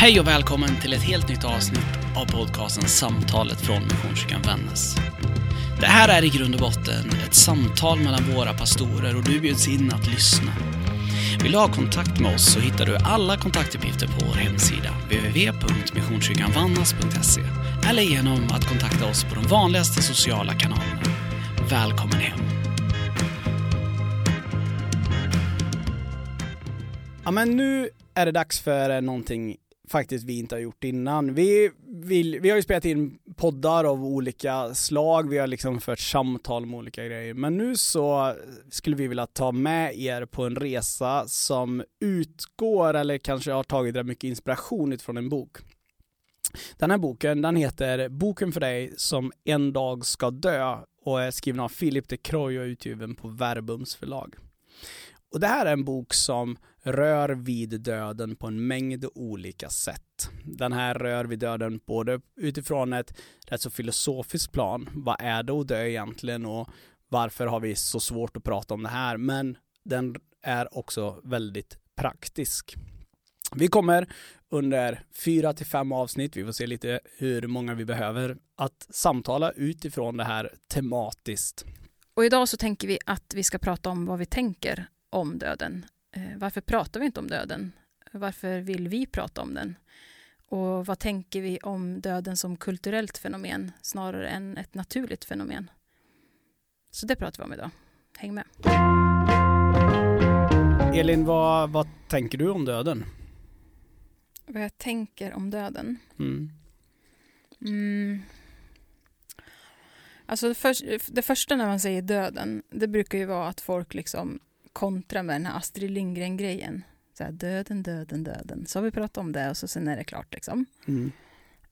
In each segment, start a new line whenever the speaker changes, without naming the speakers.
Hej och välkommen till ett helt nytt avsnitt av podcasten Samtalet från Missionskyrkan Vännäs. Det här är i grund och botten ett samtal mellan våra pastorer och du bjuds in att lyssna. Vill du ha kontakt med oss så hittar du alla kontaktuppgifter på vår hemsida www.missionskyrkanvannas.se eller genom att kontakta oss på de vanligaste sociala kanalerna. Välkommen hem!
Ja men nu är det dags för någonting faktiskt vi inte har gjort innan. Vi, vill, vi har ju spelat in poddar av olika slag, vi har liksom fört samtal om olika grejer, men nu så skulle vi vilja ta med er på en resa som utgår, eller kanske har tagit rätt mycket inspiration utifrån en bok. Den här boken, den heter Boken för dig som en dag ska dö och är skriven av Philip de Croy och utgiven på Verbums förlag. Och det här är en bok som rör vid döden på en mängd olika sätt. Den här rör vid döden både utifrån ett rätt så filosofiskt plan. Vad är det att dö egentligen och varför har vi så svårt att prata om det här? Men den är också väldigt praktisk. Vi kommer under fyra till fem avsnitt, vi får se lite hur många vi behöver, att samtala utifrån det här tematiskt.
Och idag så tänker vi att vi ska prata om vad vi tänker om döden. Eh, varför pratar vi inte om döden? Varför vill vi prata om den? Och vad tänker vi om döden som kulturellt fenomen snarare än ett naturligt fenomen? Så det pratar vi om idag. Häng med.
Elin, vad, vad tänker du om döden?
Vad jag tänker om döden?
Mm.
Mm. Alltså det, för, det första när man säger döden, det brukar ju vara att folk liksom kontra med den här Astrid Lindgren-grejen. Så här, döden, döden, döden. Så har vi pratat om det och så sen är det klart liksom.
Mm.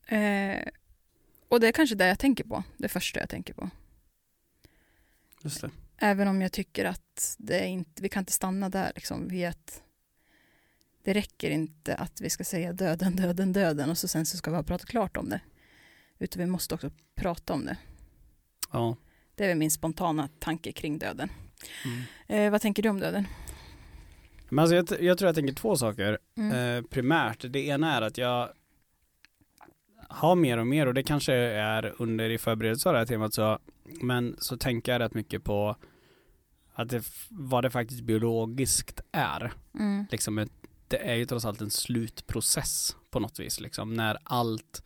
Eh, och det är kanske det jag tänker på, det första jag tänker på.
Just det.
Även om jag tycker att det är inte, vi kan inte stanna där liksom vid att det räcker inte att vi ska säga döden, döden, döden och så sen så ska vi ha pratat klart om det. Utan vi måste också prata om det.
Ja.
Det är min spontana tanke kring döden.
Mm.
Eh, vad tänker du om döden?
Men alltså jag, jag tror jag tänker två saker
Mm.
eh, primärt. Det ena är att jag har mer och mer och det kanske är under i förberedelse av det här temat så men så tänker jag rätt mycket på att det, vad det faktiskt biologiskt är.
Mm.
Liksom ett, det är ju trots allt en slutprocess på något vis liksom när allt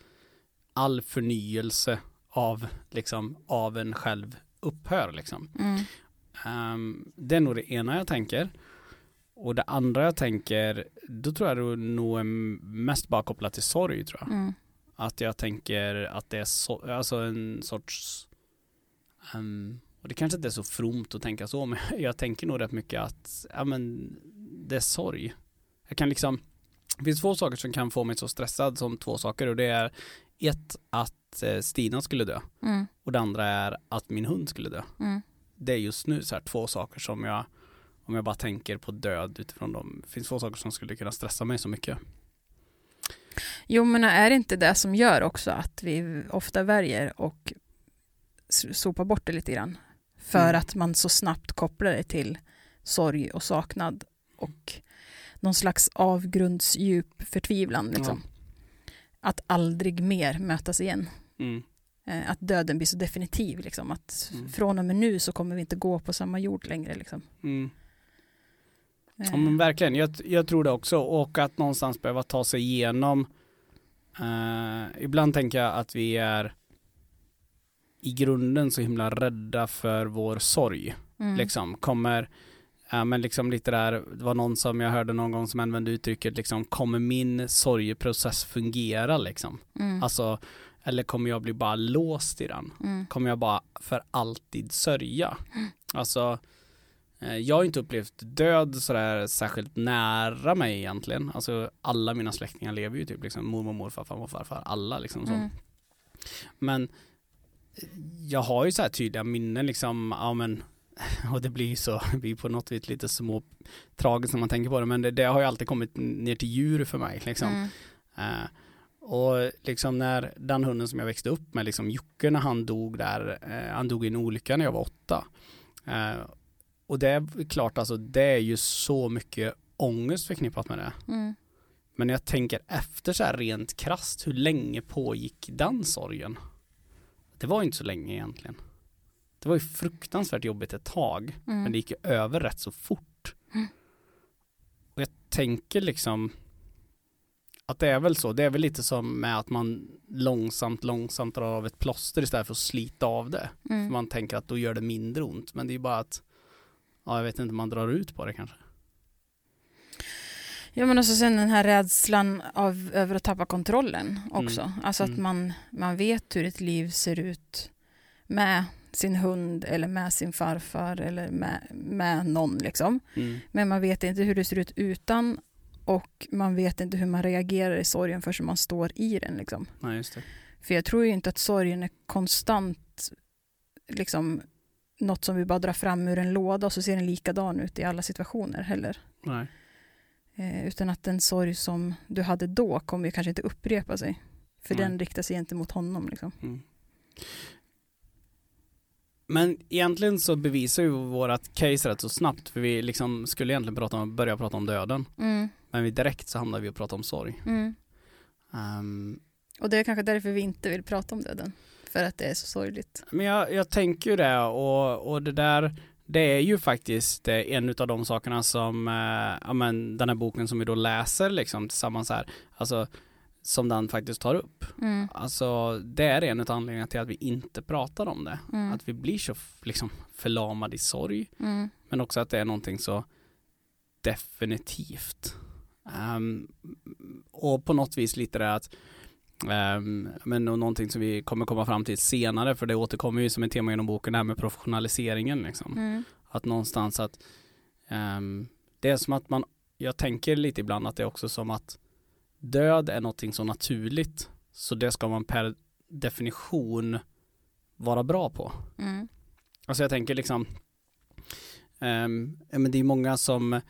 all förnyelse av liksom av en själv upphör liksom.
Mm.
Ehm, det är nog det ena jag tänker. Och det andra jag tänker, då tror jag det nog är mest bara kopplat till sorg tror jag.
Mm.
Att jag tänker att det är så, alltså en sorts, ehm, och det kanske inte är så fromt att tänka så, men jag tänker nog rätt mycket att, ja men, det är sorg. Jag kan liksom, det finns två saker som kan få mig så stressad som två saker och det är ett, att eh, Stina skulle dö
Mm.
och det andra är att min hund skulle dö
Mm.
Det är just nu så här två saker som jag om jag bara tänker på död utifrån dem. Finns två saker som skulle kunna stressa mig så mycket.
Jo, men är det inte det som gör också att vi ofta väljer och s- sopa bort det lite grann? För
Mm.
att man så snabbt kopplar det till sorg och saknad och någon slags avgrundsdjup förtvivlan. Liksom. Att aldrig mer mötas igen.
Mm.
Eh, Att döden blir så definitiv. Liksom. Att
Mm.
från och med nu så kommer vi inte gå på samma jord längre. Liksom.
Mm.
Eh,
Ja men verkligen, jag, jag tror det också och att någonstans behöva ta sig igenom eh, ibland tänker jag att vi är i grunden så himla rädda för vår sorg.
mm.
Liksom kommer, ja men liksom lite där, det var någon som jag hörde någon gång som använde uttrycket liksom, kommer min sorgeprocess fungera liksom?
Mm.
Alltså, eller kommer jag bli bara låst i den?
Mm.
Kommer jag bara för alltid sörja? Alltså, eh, jag har inte upplevt död sådär särskilt nära mig egentligen. Alltså alla mina släktingar lever ju typ liksom mormor, morfar, farmor, farfar, alla liksom så.
Mm.
Men jag har ju så här tydliga minnen liksom, ja men och det blir ju så, det blir på något vis lite små tragiskt när man tänker på det, men det, det har ju alltid kommit ner till djur för mig liksom.
Mm.
Eh, och liksom när den hunden som jag växte upp med, liksom Jocke när han dog där, eh, han dog i en olycka när jag var åtta. Eh, och det är klart alltså, det är ju så mycket ångest förknippat med det.
Mm.
Men jag tänker efter så här rent krast, hur länge pågick den sorgen? Det var inte så länge egentligen. Det var ju fruktansvärt jobbigt ett tag,
Mm.
men det gick ju över rätt så fort.
Mm.
Och jag tänker liksom att det är väl så, det är väl lite som med att man långsamt, långsamt drar av ett plåster istället för att slita av det. För
Mm.
man tänker att då gör det mindre ont, men det är ju bara att, ja jag vet inte, man drar ut på det kanske.
Ja men också sen den här rädslan av, över att tappa kontrollen också.
Mm.
Alltså att
Mm.
man, man vet hur ett liv ser ut med sin hund eller med sin farfar eller med, med någon liksom.
Mm.
Men man vet inte hur det ser ut utan och man vet inte hur man reagerar i sorgen förrän man står i den liksom.
Nej, just det.
För jag tror ju inte att sorgen är konstant liksom något som vi bara drar fram ur en låda och så ser den likadan ut i alla situationer heller.
Nej.
Eh, utan att den sorg som du hade då kommer ju kanske inte upprepa sig. För
Nej.
den riktar sig inte mot honom. Liksom.
Mm. Men egentligen så bevisar ju vårat case rätt så snabbt för vi liksom skulle egentligen prata om, börja prata om döden
Mm,
men vi direkt så hamnar vi och pratar om sorg.
mm.
Ehm,
Och det är kanske därför vi inte vill prata om döden. För att det är så sorgligt.
men jag, jag tänker ju det och, och det där det är ju faktiskt eh, en av de sakerna som, eh, ja men den här boken som vi då läser liksom tillsammans här, alltså som den faktiskt tar upp.
Mm,
Alltså det är en av anledningarna till att vi inte pratar om det.
mm,
Att vi blir så liksom förlamade i sorg.
mm,
Men också att det är någonting så definitivt. Ehm, och på något vis lite det att um, men nå- någonting som vi kommer komma fram till senare för det återkommer ju som ett tema genom boken det här med professionaliseringen liksom.
mm,
Att någonstans att ehm, det är som att man, jag tänker lite ibland att det är också som att död är någonting så naturligt så det ska man per definition vara bra på.
mm,
Alltså jag tänker liksom, ja, men det är många som,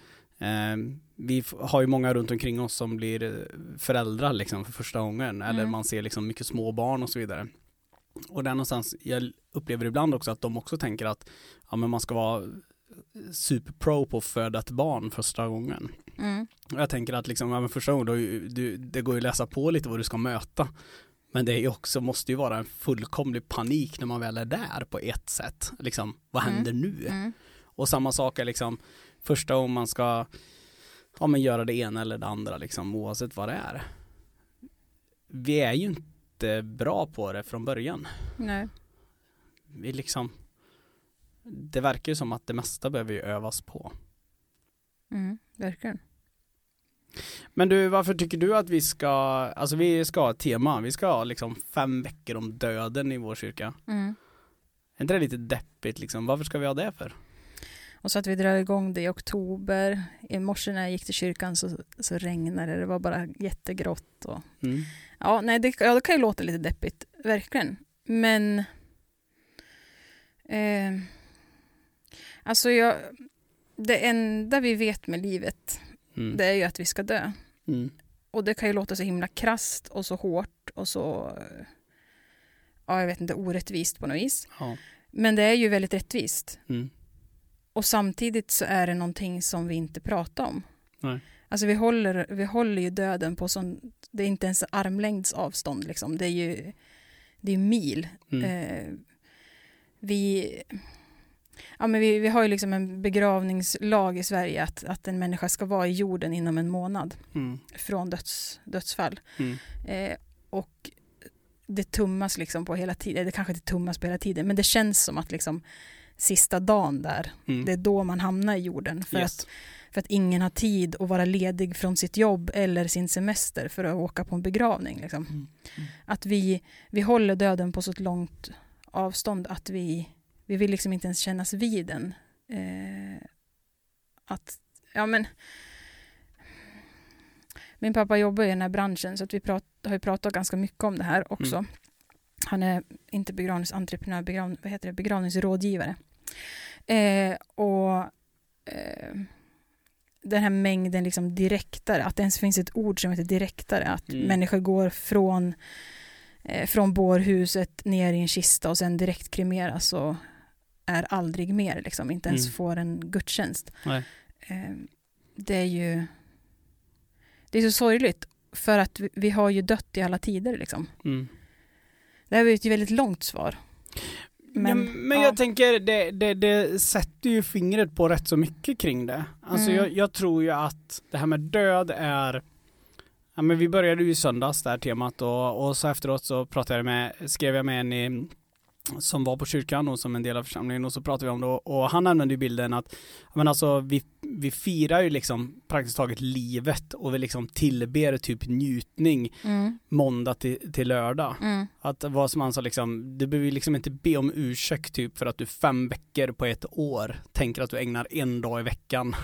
vi f- har ju många runt omkring oss som blir eh, föräldrar liksom för första gången eller
Mm.
man ser liksom mycket små barn och så vidare. Och där någonstans, jag upplever ibland också att de också tänker att ja, men man ska vara superpro på att föda ett barn första gången.
mm,
Och jag tänker att liksom, ja, men första gången, då, du, det går ju att läsa på lite vad du ska möta. Men det är också, måste ju vara en fullkomlig panik när man väl är där på ett sätt. Liksom, vad
Mm.
händer nu?
mm,
Och samma sak är liksom första gången man ska ja, men göra det ena eller det andra liksom, oavsett vad det är. Vi är ju inte bra på det från början.
nej.
Vi liksom, det verkar ju som att det mesta behöver ju övas på.
Mm, verkligen.
Men du, varför tycker du att vi ska, alltså vi ska ha ett tema, vi ska ha liksom fem veckor om döden i vår kyrka.
Mm.
Är inte det lite deppigt liksom? Varför ska vi ha det för?
Och så att vi drar igång det i oktober. I morse när jag gick till kyrkan så, så regnade det. Det var bara jättegrått. Och...
Mm.
Ja, nej, det, ja, det kan ju låta lite deppigt. Verkligen. Men... Eh, alltså, jag, det enda vi vet med livet,
Mm.
det är ju att vi ska dö.
Mm.
Och det kan ju låta så himla krast och så hårt och så... Ja, jag vet inte, orättvist på något vis.
Ja.
Men det är ju väldigt rättvist.
Mm.
Och samtidigt så är det någonting som vi inte pratar om.
Nej.
Alltså vi håller, vi håller ju döden på sån, det är inte ens armlängds avstånd liksom. Det är ju, det är mil.
Mm.
Eh, vi, ja men vi, vi har ju liksom en begravningslag i Sverige att, att en människa ska vara i jorden inom en månad
Mm.
från döds, dödsfall.
Mm.
Eh, och det tummas liksom på hela tiden, det kanske inte tummas på hela tiden, men det känns som att liksom sista dagen där,
Mm.
det är då man hamnar i jorden. För,
Yes.
att, för att ingen har tid att vara ledig från sitt jobb eller sin semester för att åka på en begravning. Liksom.
Mm. Mm.
Att vi, vi håller döden på så långt avstånd att vi, vi vill liksom inte ens kännas vid den. Eh, att, ja men, min pappa jobbar i den här branschen så att vi prat, har ju pratat ganska mycket om det här också.
Mm.
Han är inte begravningsentreprenör, begrav, vad heter det, begravningsrådgivare. Eh, och eh, den här mängden liksom direktare, att det ens finns ett ord som heter direktare, att
Mm.
människor går från, eh, från bårhuset ner i en kista och sen direkt kremeras och är aldrig mer, liksom, inte ens
Mm.
får en gudstjänst. Eh, det är ju Det är så sorgligt för att vi, vi har ju dött i alla tider liksom.
Mm.
Det här var ju ett väldigt långt svar.
Men, ja, men
ja.
jag tänker, det, det, det sätter ju fingret på rätt så mycket kring det. Alltså
Mm.
jag, jag tror ju att det här med död är Ja men vi började ju i söndags det här temat och, och så efteråt så pratade jag med, skrev jag med en i, som var på kyrkan och som en del av församlingen och så pratade vi om det och, han använde ju bilden att men alltså vi, vi firar ju liksom praktiskt taget livet och vi liksom tillber typ njutning
Mm,
måndag till, till lördag.
mm,
Att vad som han sa liksom, du behöver liksom inte be om ursäkt typ för att du fem veckor på ett år tänker att du ägnar en dag i veckan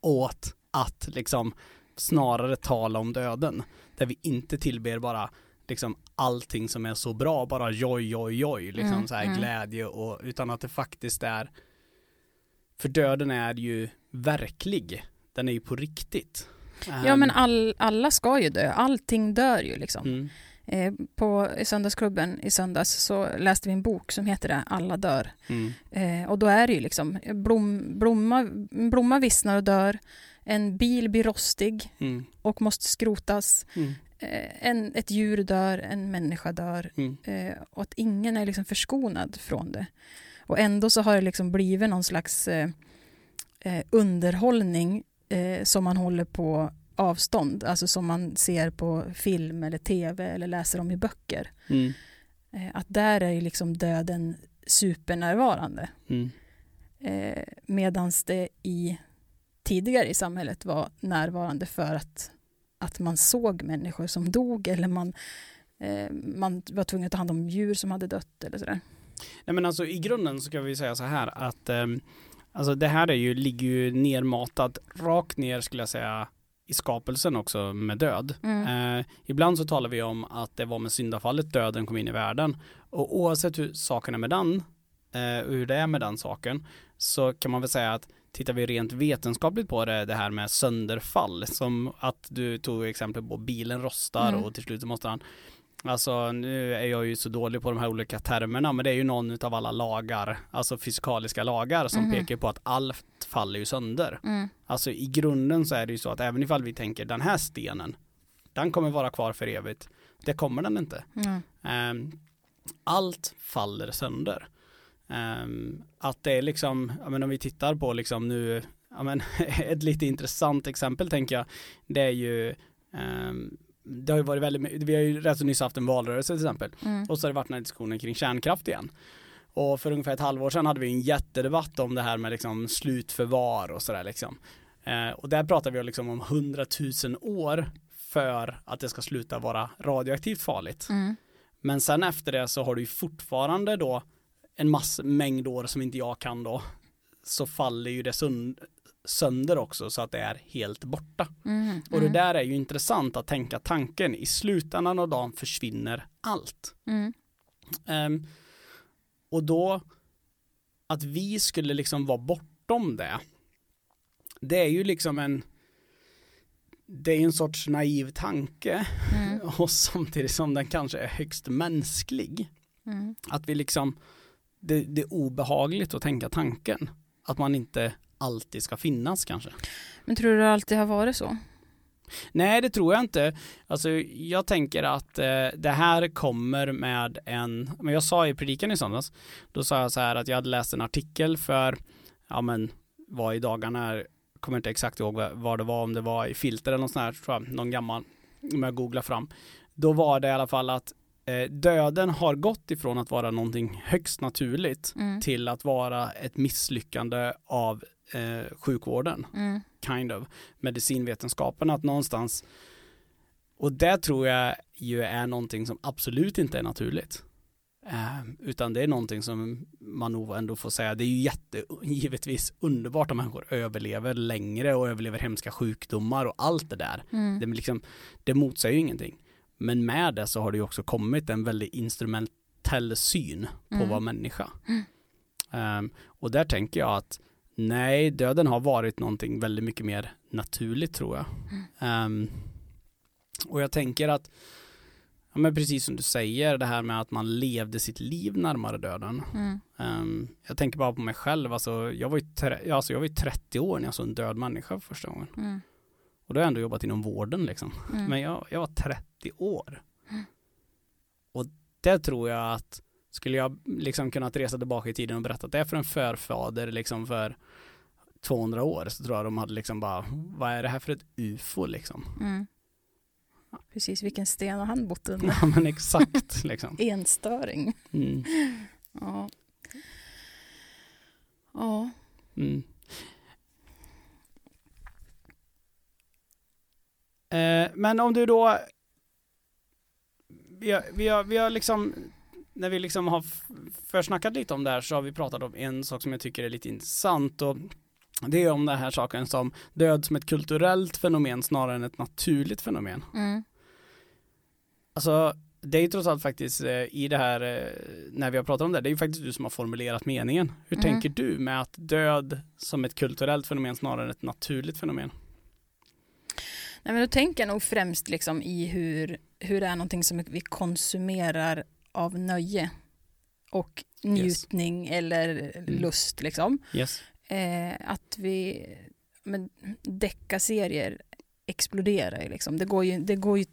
åt att liksom snarare tala om döden. Där vi inte tillber bara liksom allting som är så bra, bara joj, joj, joj, liksom
Mm,
så här
mm.
glädje och utan att det faktiskt är för döden är ju verklig. Den är ju på riktigt.
Ja men all, alla ska ju dö, allting dör ju liksom.
mm,
Eh, på söndagsklubben i söndags så läste vi en bok som heter det, Alla dör.
mm,
Eh, och då är det ju liksom, blom, blomma, blomma vissnar och dör, en bil blir rostig
mm,
och måste skrotas,
mm,
en, ett djur dör, en människa dör
mm,
eh, och att ingen är liksom förskonad från det. Och ändå så har det liksom blivit någon slags eh, eh, underhållning eh, som man håller på avstånd, alltså som man ser på film eller tv eller läser om i böcker.
mm,
Eh, att där är ju liksom döden supernärvarande.
mm.
Eh, Medan det i tidigare i samhället var närvarande för att, att man såg människor som dog eller man, eh, man var tvungen att ta hand om djur som hade dött eller sådär.
Nej men alltså i grunden så ska vi säga så här att ehm, alltså det här är ju, ligger ju nermatat rakt ner skulle jag säga i skapelsen också med död.
Mm.
Eh, ibland så talar vi om att det var med syndafallet döden kom in i världen och oavsett hur saken är med den eh, och hur det är med den saken så kan man väl säga att tittar vi rent vetenskapligt på det, det här med sönderfall som att du tog exempel på bilen rostar
Mm.
och till slut måste han Alltså nu är jag ju så dålig på de här olika termerna men det är ju någon av alla lagar, alltså fysikaliska lagar som
Mhm.
pekar på att allt faller ju sönder.
Mm.
Alltså i grunden så är det ju så att även ifall vi tänker den här stenen, den kommer vara kvar för evigt. Det kommer den inte.
Mm.
Ehm, allt faller sönder. Ehm, att det är liksom, ja men om vi tittar på liksom nu, ja men ett lite intressant exempel tänker jag, det är ju ehm, det har ju varit väldigt, vi har ju rätt så nyss haft en valrörelse till exempel.
Mm.
Och så har det varit den här diskussionen kring kärnkraft igen. Och för ungefär ett halvår sedan hade vi en jättedebatt om det här med liksom slutförvar och sådär liksom. Eh, och där pratar vi liksom om hundratusen år för att det ska sluta vara radioaktivt farligt.
Mm.
Men sen efter det så har du ju fortfarande då en massa mängd år som inte jag kan då. Så faller ju det sönder också så att det är helt borta.
Mm.
Och det
Mm.
där är ju intressant att tänka tanken. I slutändan av dagen försvinner allt. Ehm, och då att vi skulle liksom vara bortom det. Det är ju liksom en det är en sorts naiv tanke
Mm.
och samtidigt som den kanske är högst mänsklig.
Mm.
Att vi liksom det, det är obehagligt att tänka tanken. Att man inte alltid ska finnas kanske.
Men tror du det alltid har varit så?
Nej, det tror jag inte. Alltså, jag tänker att eh, det här kommer med en, men jag sa i predikan i söndags, då sa jag så här att jag hade läst en artikel för, ja men, vad i dagarna, kommer inte exakt ihåg vad, det var, om det var i filter eller något sånt här, tror jag, någon gammal, om jag googlar fram. Då var det i alla fall att döden har gått ifrån att vara någonting högst naturligt
Mm.
till att vara ett misslyckande av eh, sjukvården
Mm.
kind of medicinvetenskapen att någonstans och det tror jag ju är någonting som absolut inte är naturligt eh, utan det är någonting som man nog ändå får säga det är ju jätte givetvis underbart om människor överlever längre och överlever hemska sjukdomar och allt det där
Mm.
det, liksom, det motsäger ju ingenting men med det så har det ju också kommit en väldigt instrumentell syn på
Mm.
vara människa
Mm.
Ehm, och där tänker jag att nej, döden har varit någonting väldigt mycket mer naturligt tror jag. Ehm, och jag tänker att, ja, men precis som du säger, det här med att man levde sitt liv närmare döden.
Mm.
Ehm, jag tänker bara på mig själv, alltså, jag, var ju tre- alltså, jag var ju 30 år när jag såg en död människa för första gången.
Mm.
Och då har jag ändå jobbat inom vården liksom.
Mm.
Men jag, jag var 30 år. Och det tror jag att skulle jag liksom kunnat resa tillbaka i tiden och berätta det för en förfader liksom för 200 år så tror jag de hade liksom bara, vad är det här för ett ufo liksom?
Mm. Precis, vilken sten har han bott under?
Ja men exakt liksom.
Enstöring.
Mm.
Ja. Ja.
Mm. Eh, men om du då, vi har, vi har, vi har liksom, när vi liksom har försnackat lite om det här så har vi pratat om en sak som jag tycker är lite intressant och det är om den här saken som död som ett kulturellt fenomen snarare än ett naturligt fenomen.
Mm.
Alltså det är ju trots allt faktiskt eh, i det här, eh, när vi har pratat om det, det är ju faktiskt du som har formulerat meningen. Hur
Mm.
tänker du med att död som ett kulturellt fenomen snarare än ett naturligt fenomen?
Nej, men då tänker jag nog främst liksom i hur, hur det är någonting som vi konsumerar av nöje och njutning eller lust. Liksom.
Yes.
Eh, att vi, men deckarserier exploderar ju liksom. Det går ju, det går ju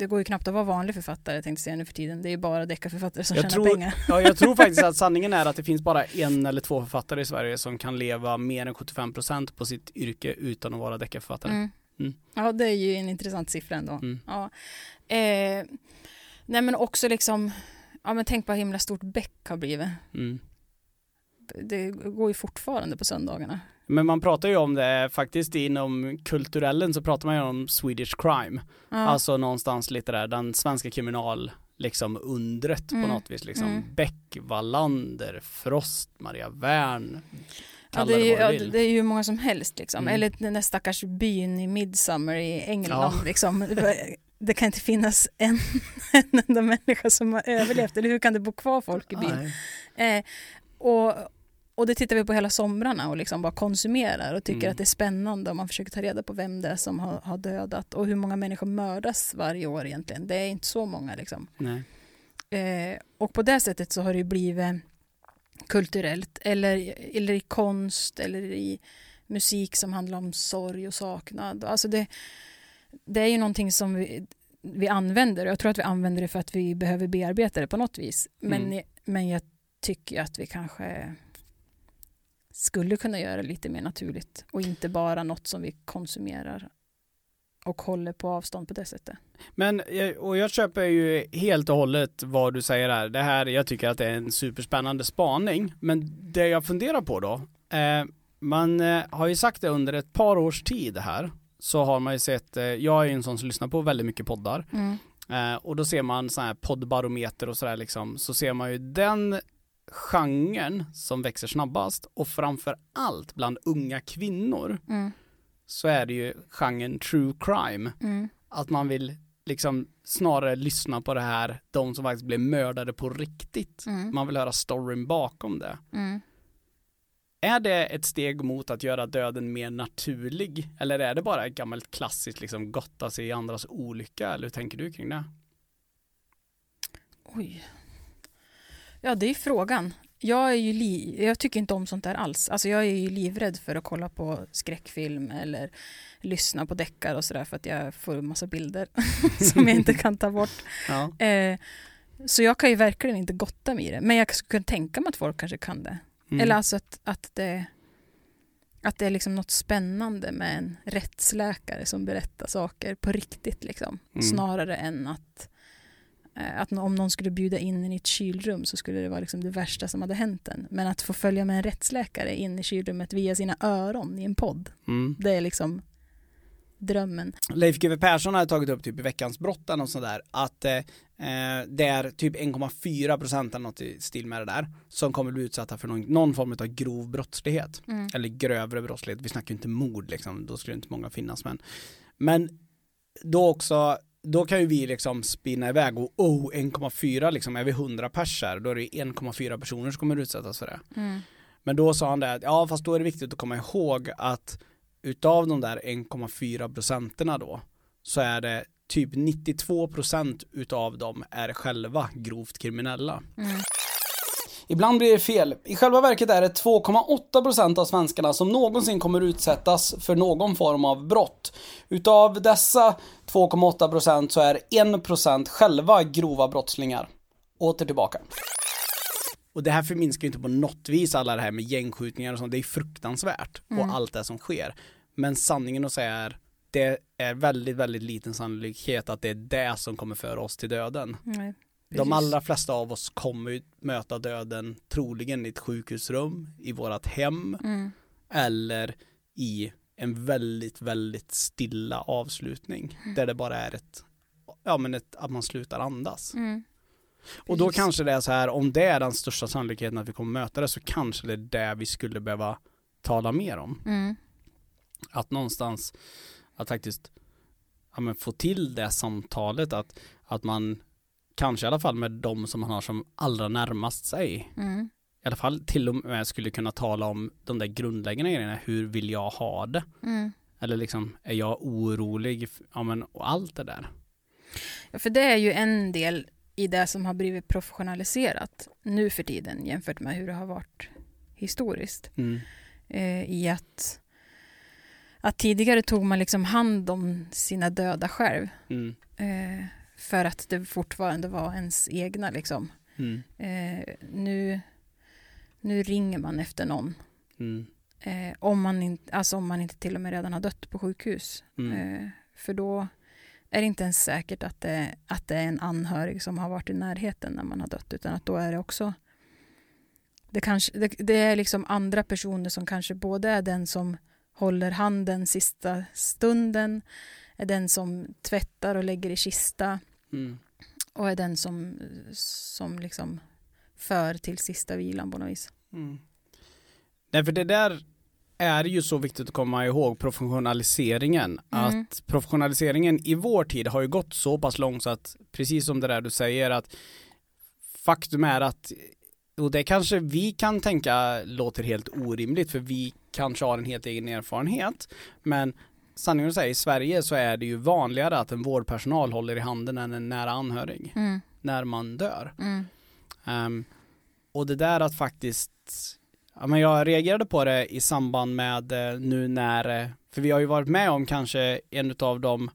det går ju knappt att vara vanlig författare tänkte jag säga nu för tiden. Det är ju bara deckarförfattare som
Jag
tjänar
tror-
pengar.
Ja, jag tror faktiskt att sanningen är att det finns bara en eller två författare i Sverige som kan leva mer än 75% på sitt yrke utan att vara deckarförfattare.
Mm.
Mm.
Ja, det är ju en intressant siffra ändå.
Mm.
Ja. Eh, nej men också liksom, ja men tänk på hur himla stort Beck har blivit.
Mm.
Det går ju fortfarande på söndagarna.
Men man pratar ju om det faktiskt inom kulturellen så pratar man ju om Swedish crime.
Ja.
Alltså någonstans lite där, den svenska kriminal liksom undret
Mm.
på något vis liksom.
Mm.
Beck, Wallander, Frost, Maria Wern.
Ja, det, är ju,
det
ja, det är ju många som helst liksom.
Mm.
Eller den där stackars byn i Midsummer i England.
Ja.
Liksom. Det kan inte finnas en, en enda människa som har överlevt. Eller hur kan det bo kvar folk i byn? Eh, och, och det tittar vi på hela somrarna och liksom bara konsumerar och tycker
Mm.
att det är spännande om man försöker ta reda på vem det är som har, har dödat och hur många människor mördas varje år egentligen. Det är inte så många liksom. Eh, och på det sättet så har det ju blivit kulturellt eller, eller i konst eller i musik som handlar om sorg och saknad. Alltså det, det är ju någonting som vi, vi använder och jag tror att vi använder det för att vi behöver bearbeta det på något vis. Men,
Mm.
men jag tycker att vi kanske skulle kunna göra det lite mer naturligt och inte bara något som vi konsumerar och håller på avstånd på det sättet.
Men, och jag köper ju helt och hållet vad du säger här. Det här, jag tycker att det är en superspännande spaning. Men det jag funderar på då, eh, man eh, har ju sagt det under ett par års tid här, så har man ju sett, eh, jag är ju en sån som lyssnar på väldigt mycket poddar, eh, och då ser man sån här poddbarometer och sådär liksom, så ser man ju den genren som växer snabbast och framför allt bland unga kvinnor
Mm.
Så är det ju genren true crime
Mm.
att man vill liksom snarare lyssna på det här, de som faktiskt blev mördade på riktigt.
Mm.
Man vill höra storyn bakom det.
Mm.
Är det ett steg mot att göra döden mer naturlig? Eller är det bara ett gammalt klassiskt liksom gotta sig i andras olycka? Eller hur tänker du kring det?
Oj. Ja, det är frågan. Jag, är ju li- jag tycker inte om sånt där alls. Alltså jag är ju livrädd för att kolla på skräckfilm eller lyssna på deckar och sådär för att jag får en massa bilder som jag inte kan ta bort.
Ja.
Eh, så jag kan ju verkligen inte gotta mig i det. Men jag skulle kunna tänka mig att folk kanske kan det.
Mm.
Eller alltså att, att, det, att det är liksom något spännande med en rättsläkare som berättar saker på riktigt. Liksom.
Mm.
Snarare än att, att om någon skulle bjuda in en i ett kylrum så skulle det vara liksom det värsta som hade hänt en. Men att få följa med en rättsläkare in i kylrummet via sina öron i en podd,
Mm.
det är liksom drömmen.
Leif GW Persson har tagit upp typ i veckans brott eller något sånt där att eh, eh, det är typ 1,4 procent eller något i stil med det där som kommer bli utsatta för någon, någon form av grov brottslighet.
Mm.
eller grövre brottslighet. Vi snackar ju inte mord liksom, då skulle inte många finnas. Men, men då också, då kan ju vi liksom spinna iväg och oh, 1,4 liksom, är vi 100 pers här, då är det 1,4 personer som kommer utsättas för det.
Mm.
Men då sa han det, att, ja fast då är det viktigt att komma ihåg att utav de där 1,4 procenterna då, så är det typ 92 procent utav dem är själva grovt kriminella.
Mm.
Ibland blir det fel. I själva verket är det 2,8% av svenskarna som någonsin kommer utsättas för någon form av brott. Utav dessa 2,8% så är 1% själva grova brottslingar. Åter tillbaka. Och det här förminskar ju inte på något vis alla det här med gängskjutningar och sånt. Det är fruktansvärt och allt det som sker. Men sanningen att säga är det är väldigt, väldigt liten sannolikhet att det är det som kommer föra oss till döden.
Nej,
De allra flesta av oss kommer möta döden troligen i ett sjukhusrum, i vårat hem
Mm.
eller i en väldigt, väldigt stilla avslutning där det bara är ett, ja men ett, att man slutar andas.
Mm.
Och då kanske det är så här, om det är den största sannolikheten att vi kommer möta det så kanske det är det vi skulle behöva tala mer om.
Mm.
Att någonstans, att faktiskt ja, men få till det samtalet, att, att man kanske i alla fall med de som man har som allra närmast sig,
Mm.
i alla fall till och med skulle kunna tala om de där grundläggande grejerna, hur vill jag ha det?
Mm.
Eller liksom, är jag orolig? Ja men, och allt det där.
Ja, för det är ju en del i det som har blivit professionaliserat nu för tiden jämfört med hur det har varit historiskt.
Mm.
Eh, I att, att tidigare tog man liksom hand om sina döda själv.
Mm.
Eh, för att det fortfarande var ens egna liksom.
Mm.
Eh, nu, nu ringer man efter någon.
Mm.
Eh, om, man inte, alltså om man inte till och med redan har dött på sjukhus.
Mm.
Eh, för då är det inte ens säkert att det, att det är en anhörig som har varit i närheten när man har dött, utan att då är det också det, kanske, det, det är liksom andra personer som kanske både är den som håller handen sista stunden, är den som tvättar och lägger i kista
Mm.
och är den som, som liksom för till sista vilan på något vis.
Mm. Nej, för det där är ju så viktigt att komma ihåg, professionaliseringen.
Mm.
Att professionaliseringen i vår tid har ju gått så pass långt så att, precis som det där du säger, att faktum är att och det kanske vi kan tänka låter helt orimligt för vi kanske har en helt egen erfarenhet. Men sanningen att säga, i Sverige så är det ju vanligare att en vårdpersonal håller i handen än en nära anhörig
Mm.
när man dör.
Mm.
Ehm, och det där att faktiskt, ja men jag reagerade på det i samband med eh, nu när, eh, för vi har ju varit med om kanske en av de,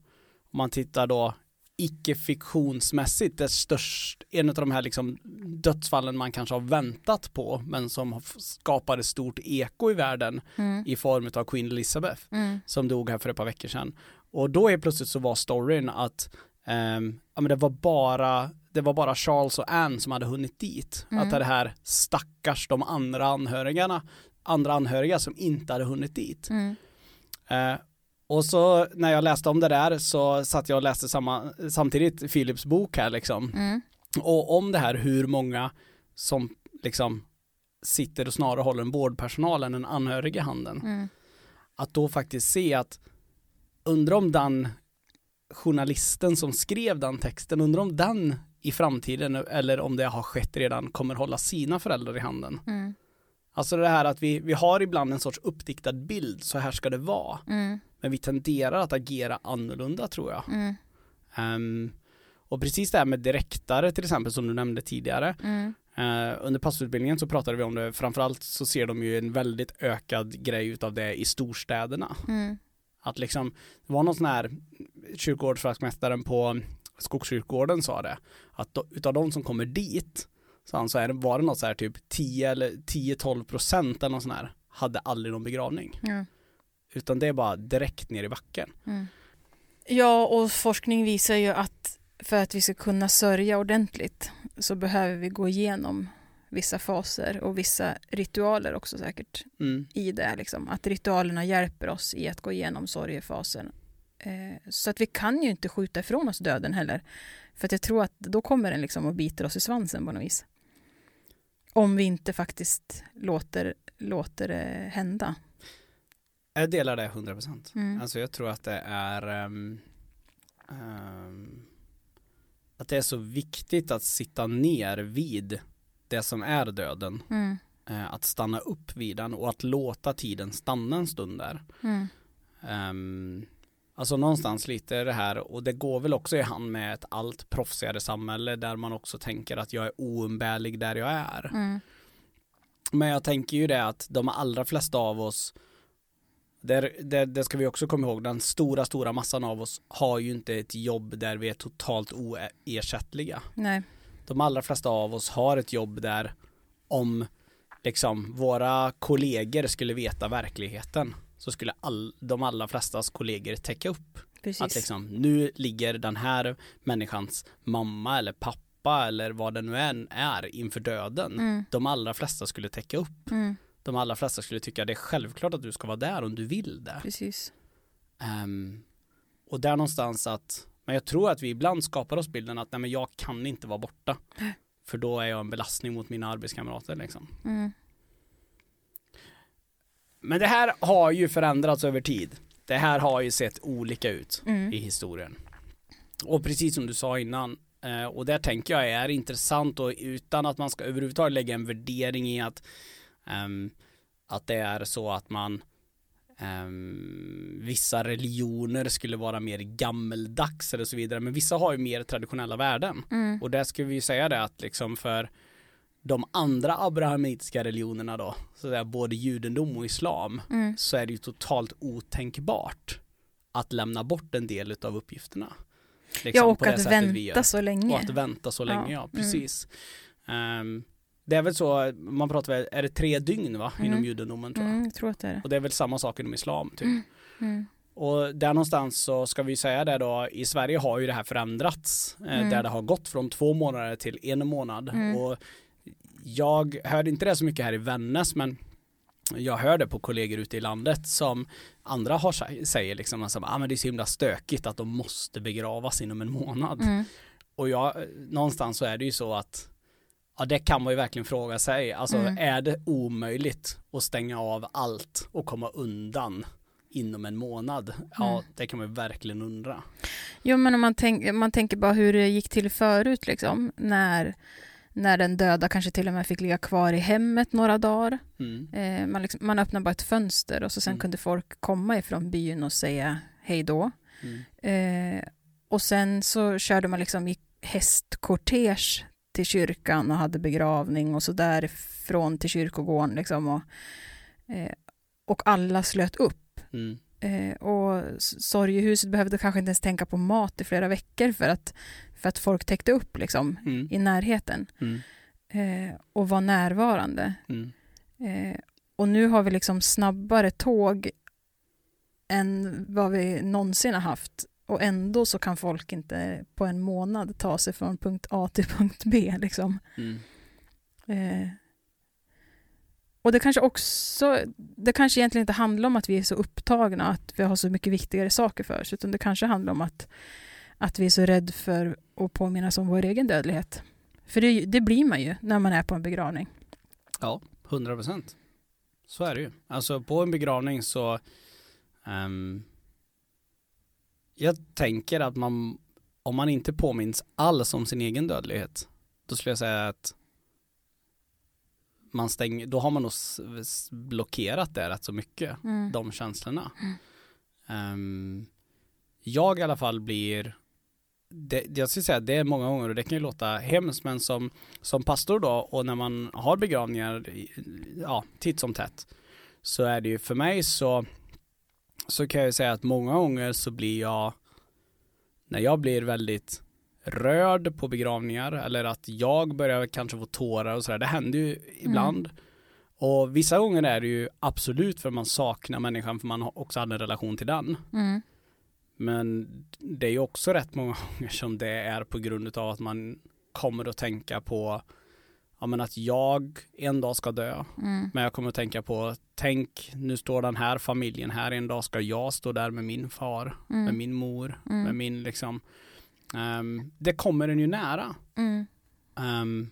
om man tittar då icke-fiktionsmässigt, det störst, en av de här liksom dödsfallen man kanske har väntat på, men som skapade stort eko i världen
Mm.
i form av Queen Elizabeth
Mm.
som dog här för ett par veckor sedan. Och då är plötsligt så var storyn att ehm, ja, men det var bara det var bara Charles och Anne som hade hunnit dit.
Mm.
Att det här stackars de andra anhörigarna, andra anhöriga som inte hade hunnit dit.
Mm.
Och så när jag läste om det där så satt jag och läste samma, samtidigt Philips bok här liksom.
Mm.
Och om det här hur många som liksom sitter och snarare håller en vårdpersonal än en anhörig i handen
Mm.
att då faktiskt se att undra om den journalisten som skrev den texten, undra om den i framtiden eller om det har skett redan kommer hålla sina föräldrar i handen.
Mm.
Alltså det här att vi, vi har ibland en sorts uppdiktad bild, så här ska det vara.
Mm.
Men vi tenderar att agera annorlunda tror jag.
Mm.
Ehm, och precis det här med direktare till exempel som du nämnde tidigare.
Mm.
Eh, under passutbildningen så pratade vi om det, framförallt så ser de ju en väldigt ökad grej utav det i storstäderna.
Mm.
Att liksom, det var någon sån här kyrkogårdsvaktmästaren på Skogskyrkogården sa det, att då, utav de som kommer dit, så han så var det något så här typ 10 eller 10-12 procent eller något sån här, hade aldrig någon begravning.
Ja.
Utan det är bara direkt ner i backen.
Mm. Ja, och forskning visar ju att för att vi ska kunna sörja ordentligt så behöver vi gå igenom vissa faser och vissa ritualer också säkert
Mm.
i det. Liksom. Att ritualerna hjälper oss i att gå igenom sorgefasen. Eh, så att vi kan ju inte skjuta ifrån oss döden heller. För att jag tror att då kommer den liksom och biter oss i svansen på något vis. Om vi inte faktiskt låter, låter det hända.
Jag delar det 100%.
Mm.
Alltså jag tror att det är ehm, ehm, att det är så viktigt att sitta ner vid det som är döden.
Mm.
Eh, att stanna upp vid den och att låta tiden stanna en stund där.
Mm.
Ehm, alltså någonstans lite det här och det går väl också i hand med ett allt proffsigare samhälle där man också tänker att jag är oumbärlig där jag är.
Mm.
Men jag tänker ju det att de allra flesta av oss det, det, det, ska vi också komma ihåg, den stora, stora massan av oss har ju inte ett jobb där vi är totalt oersättliga.
Nej.
De allra flesta av oss har ett jobb där om liksom våra kollegor skulle veta verkligheten så skulle all, de allra flestas kollegor täcka upp.
Precis.
Att liksom, nu ligger den här människans mamma eller pappa eller vad det nu än är inför döden.
Mm.
De allra flesta skulle täcka upp.
Mm.
De allra flesta skulle tycka det är självklart att du ska vara där om du vill det.
Precis.
Um, och där någonstans att, men jag tror att vi ibland skapar oss bilden att nej men jag kan inte vara borta. För då är jag en belastning mot mina arbetskamrater liksom.
Mm.
Men det här har ju förändrats över tid. Det här har ju sett olika ut
Mm.
i historien. Och precis som du sa innan, eh, och där tänker jag är intressant och utan att man ska överhuvudtaget lägga en värdering i att ehm, att det är så att man ehm, vissa religioner skulle vara mer gammeldags eller så vidare, men vissa har ju mer traditionella värden.
Mm.
Och där ska vi ju säga det att liksom för de andra abrahamitiska religionerna då, så där både judendom och islam,
Mm.
så är det ju totalt otänkbart att lämna bort en del av uppgifterna. Liksom
Ja, och
på det
att vänta så länge.
Och att vänta så länge,
Ja,
ja,
mm.
precis. Det är väl så, man pratar väl, är det tre dygn va, inom
Mm.
judendomen tror jag.
Mm, jag tror att det är det.
Och det är väl samma sak inom islam typ.
Mm.
Och där någonstans så ska vi säga det då, i Sverige har ju det här förändrats. Eh,
Mm.
Där det har gått från två månader till en månad.
Mm.
Och jag hörde inte det så mycket här i Vännäs men jag hör det på kollegor ute i landet som andra har, sä- säger liksom att ah, men det är så himla stökigt att de måste begravas inom en månad.
Mm.
Och jag, någonstans så är det ju så att ja det kan man ju verkligen fråga sig. Alltså
Mm.
är det omöjligt att stänga av allt och komma undan inom en månad? Ja,
Mm.
det kan man ju verkligen undra.
Jo, men om man, tänk, man tänker bara hur det gick till förut, liksom, när, när den döda kanske till och med fick ligga kvar i hemmet några dagar.
Mm.
Eh, man, liksom, man öppnade bara ett fönster och så sen
Mm.
kunde folk komma ifrån byn och säga hej då.
Mm.
Eh, och sen så körde man liksom i hästkortege till kyrkan och hade begravning och så därifrån till kyrkogården liksom. Och, eh, och alla slöt upp.
Mm.
Eh, och sorgehuset behövde kanske inte ens tänka på mat i flera veckor för att, för att folk täckte upp liksom
Mm.
i närheten
Mm.
eh, och var närvarande.
Mm.
Eh, och nu har vi liksom snabbare tåg än vad vi någonsin har haft. Och ändå så kan folk inte på en månad ta sig från punkt A till punkt B. Liksom.
Mm.
Eh, och det kanske också, det kanske egentligen inte handlar om att vi är så upptagna, att vi har så mycket viktigare saker för oss, utan det kanske handlar om att, att vi är så rädda för att påminnas om vår egen dödlighet. För det, det blir man ju när man är på en begravning.
Ja, 100 procent. Så är det ju. Alltså på en begravning så ehm, jag tänker att man om man inte påminns alls om sin egen dödlighet då skulle jag säga att man stänger, då har man nog blockerat det rätt så mycket,
Mm.
de känslorna. Ehm, jag i alla fall blir det, jag skulle säga det är många gånger och det kan ju låta hemskt men som, som pastor då och när man har begravningar ja, titt som tätt så är det ju för mig så så kan jag säga att många gånger så blir jag när jag blir väldigt rörd på begravningar eller att jag börjar kanske få tårar och sådär, det händer ju ibland. Och vissa gånger är det ju absolut för man saknar människan för man också hade en relation till den.
Mm.
Men det är ju också rätt många gånger som det är på grund av att man kommer att tänka på ja, men att jag en dag ska dö.
Mm.
Men jag kommer att tänka på, tänk nu står den här familjen här, en dag ska jag stå där med min far, med
Mm.
min mor,
Mm.
med min liksom. ehm, det kommer en ju nära. Ehm,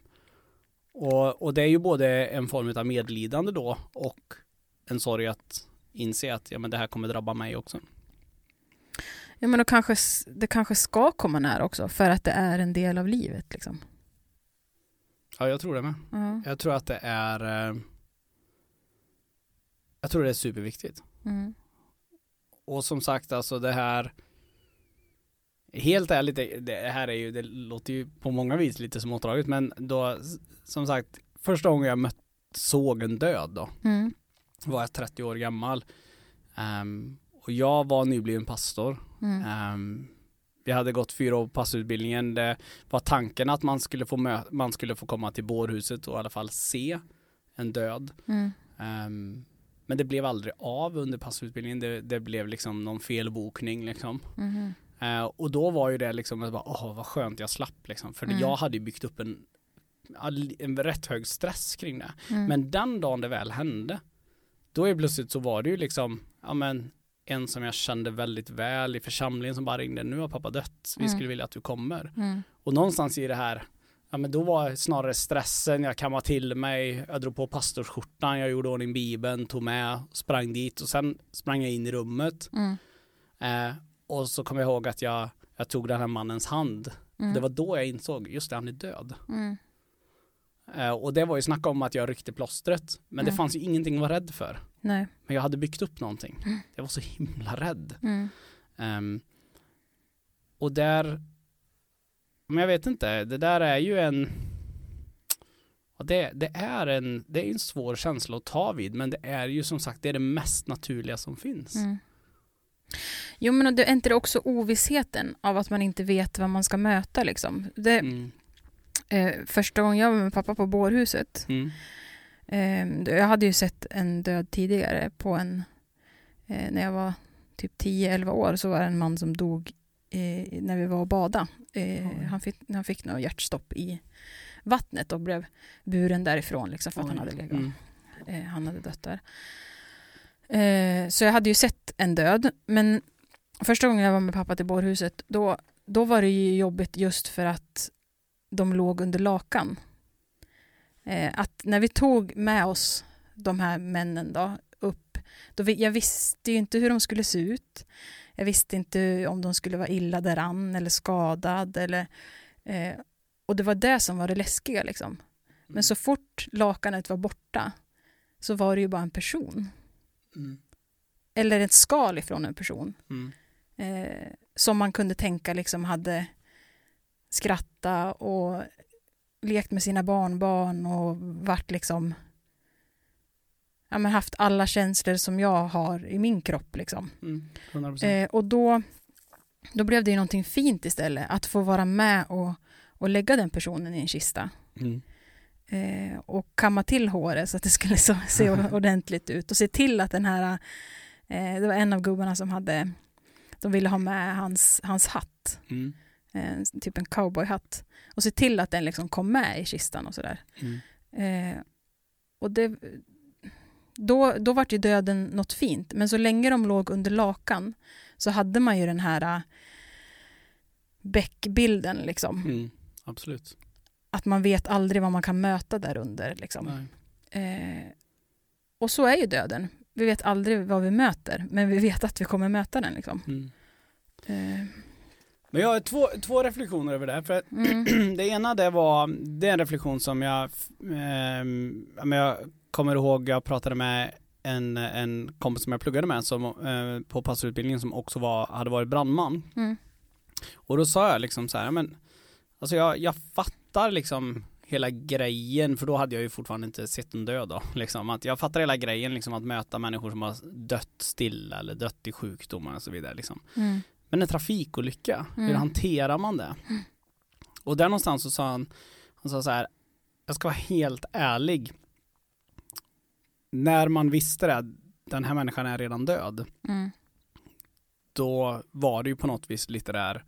och, och det är ju både en form av medlidande då och en sorg att inse att ja, men det här kommer drabba mig också.
Ja, men då kanske, det kanske ska komma nära också, för att det är en del av livet. Liksom.
Ja, jag tror det med.
Ja.
Jag tror att det är eh, Jag tror det är superviktigt.
Mm.
Och som sagt alltså det här Helt ärligt, det, det här är ju, det låter ju på många vis lite smådraget men då som sagt första gången jag mött, såg en död då.
Mm.
Var jag 30 år gammal. Ehm, och jag var nybliven pastor.
Mm.
Vi hade gått fyra år på pastorutbildningen. Det var tanken att man skulle få, man skulle få komma till bårhuset och i alla fall se en död.
Mm.
Ehm, men det blev aldrig av under pastorutbildningen. Det, det blev liksom någon felbokning liksom.
Mm.
Eh, och då var ju det liksom, bara, åh vad skönt jag slapp liksom. För
Mm.
jag hade ju byggt upp en, en rätt hög stress kring det.
Mm.
Men den dagen det väl hände, då är plötsligt så var det ju liksom, ja men en som jag kände väldigt väl i församlingen som bara ringde, nu har pappa dött, vi
Mm.
skulle vilja att du kommer.
Mm.
Och någonstans i det här, ja men då var snarare stressen, jag kammade till mig, jag drog på pastorsskjortan, jag gjorde ordning bibeln, tog med, sprang dit och sen sprang jag in i rummet.
Mm.
Eh, och så kom jag ihåg att jag, jag tog den här mannens hand.
Mm.
Det var då jag insåg, just det, han är död.
Mm.
Eh, och det var ju snack om att jag ryckte plåstret. Men det
Mm.
fanns ju ingenting att vara rädd för.
Nej.
Men jag hade byggt upp någonting. Jag var så himla rädd.
Mm.
Ehm, och där, men jag vet inte, det där är ju en, det, det är en, det är en svår känsla att ta vid, men det är ju som sagt, det är det mest naturliga som finns.
Mm. Jo men det är inte det också ovissheten av att man inte vet vad man ska möta liksom. Det,
Mm.
eh, första gången jag var med pappa på bårhuset,
Mm.
Eh, jag hade ju sett en död tidigare på en, eh, när jag var typ 10-11 år så var det en man som dog när vi var och bada. Eh,
Oj.
han, fick, han fick något hjärtstopp i vattnet och blev buren därifrån liksom, för att han
Oj.
hade legat.
Mm.
Eh, han hade dött där. Så jag hade ju sett en död, men första gången jag var med pappa till bårhuset, då, då var det ju jobbigt just för att de låg under lakan. Eh, att när vi tog med oss de här männen då, upp, då vi, jag visste ju inte hur de skulle se ut. Jag visste inte om de skulle vara illa däran eller skadad. Eller, eh, och det var det som var det läskiga. Liksom. Men så fort lakanet var borta så var det ju bara en person.
Mm.
Eller ett skal ifrån en person.
Mm.
Eh, som man kunde tänka liksom hade skrattat och lekt med sina barnbarn och varit liksom ja, men haft alla känslor som jag har i min kropp. Liksom.
Mm. 100%.
Eh, och då, då blev det ju någonting fint istället, att få vara med och, och lägga den personen i en kista.
Mm.
eh, och kamma till håret så att det skulle så, se ordentligt ut och se till att den här, eh, det var en av gubbarna som hade, de ville ha med hans, hans hatt,
Mm.
Eh, typ en cowboyhatt, och se till att den liksom kom med i kistan och sådär.
Mm.
Eh, och det, då, då var ju döden något fint, men så länge de låg under lakan så hade man ju den här äh, bäckbilden, liksom.
Mm. Absolut.
att man vet aldrig vad man kan möta där under. Liksom. Eh, och så är ju döden. Vi vet aldrig vad vi möter, men vi vet att vi kommer möta den. Liksom.
Mm.
Eh,
Men jag har två, två reflektioner över det. här, För
mm,
det ena det var, det är en reflektion som jag, ja, men jag kommer ihåg, jag pratade med en, en kompis som jag pluggade med som, eh, på pastorutbildningen som också var, hade varit brandman.
mm,
Och då sa jag liksom så här, men alltså jag, jag fattar liksom hela grejen, för då hade jag ju fortfarande inte sett en död då, liksom. Att jag fattar hela grejen liksom att möta människor som har dött stilla eller dött i sjukdomar och så vidare liksom.
mm,
Men en trafikolycka, hur
Mm.
hanterar man det? Och där någonstans så sa han, han sa så här, jag ska vara helt ärlig. När man visste det, den här människan är redan död,
mm,
då var det ju på något vis lite där,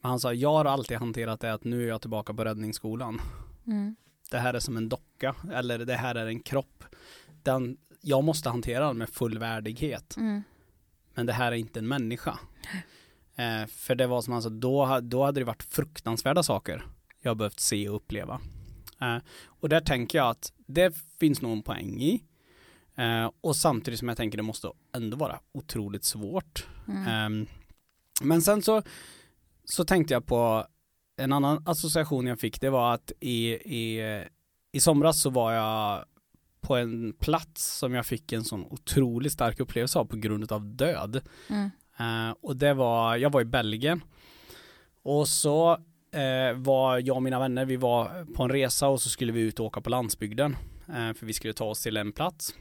men han sa, jag har alltid hanterat det att nu är jag tillbaka på räddningsskolan.
mm,
Det här är som en docka, eller det här är en kropp. Den, jag måste hantera den med full värdighet.
mm,
men det här är inte en människa. Eh, för det var som han sa, då, då hade det varit fruktansvärda saker jag behövt se och uppleva. Eh, och där tänker jag att det finns nog en poäng i. Eh, och samtidigt som jag tänker det måste ändå vara otroligt svårt.
mm,
Ehm, men sen så, så tänkte jag på en annan association jag fick, det var att i, i, i somras så var jag på en plats som jag fick en sån otroligt stark upplevelse av på grund av död.
mm,
Eh, och det var, jag var i Belgien. Och så eh, var jag och mina vänner, vi var på en resa och så skulle vi ut och åka på landsbygden. eh, för vi skulle ta oss till en plats.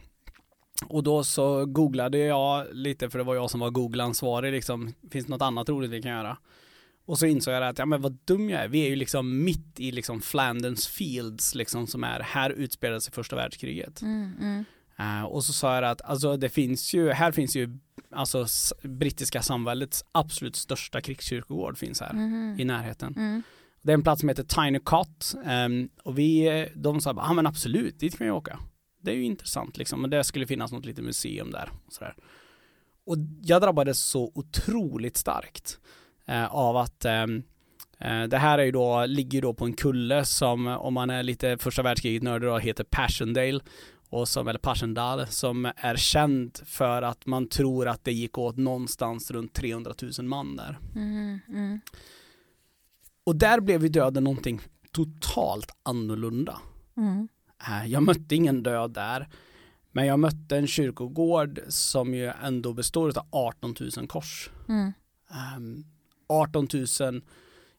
Och då så googlade jag lite, för det var jag som var Google-ansvarig, liksom, finns det något annat roligt vi kan göra? Och så insåg jag att, ja men vad dum jag är, vi är ju liksom mitt i liksom Flanders Fields, liksom som är, här utspelade sig första världskriget.
Mm, mm.
Uh, och så sa jag att, alltså det finns ju, här finns ju, alltså brittiska samväldets absolut största krigskyrkogård finns här
Mhm.
i närheten.
Mm.
Det är en plats som heter Tiny Cot um, och vi, de sa ja ah, men absolut, dit kan vi åka. Det är ju intressant liksom, men det skulle finnas något litet museum där. Och, sådär. och jag drabbades så otroligt starkt eh, av att eh, det här är ju då, ligger ju då på en kulle som om man är lite första världskriget nördig då heter Passchendaele och som, eller Passchendaele som är känd för att man tror att det gick åt någonstans runt 300 000 man där.
Mm, mm.
Och där blev ju döden någonting totalt annorlunda.
Mm.
Eh, Jag mötte ingen död där. Men jag mötte en kyrkogård som ju ändå består av 18 000 kors.
Mm.
Um, 18 000,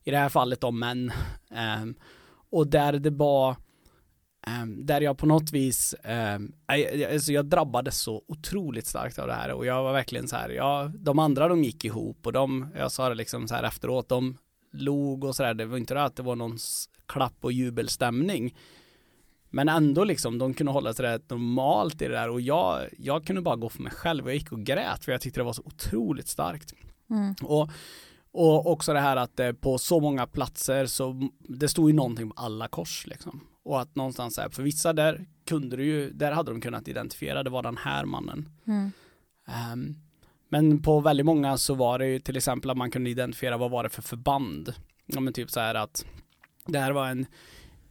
i det här fallet då män. Um, och där det var, um, där jag på något vis, um, jag, alltså jag drabbades så otroligt starkt av det här och jag var verkligen så här, ja, de andra de gick ihop och de, jag sa det liksom så här efteråt, de log och så där, det var inte det att det var någon klapp och jubelstämning. Men ändå liksom, de kunde hålla sig rätt normalt i det där och jag, jag kunde bara gå för mig själv och jag gick och grät för jag tyckte det var så otroligt starkt.
Mm.
Och, och också det här att eh, på så många platser så det stod ju någonting på alla kors liksom. Och att någonstans här, för vissa där kunde du ju, där hade de kunnat identifiera, det var den här mannen.
Mm.
Ehm, men på väldigt många så var det ju till exempel att man kunde identifiera vad var det för förband. Ja men typ så här att det här var en,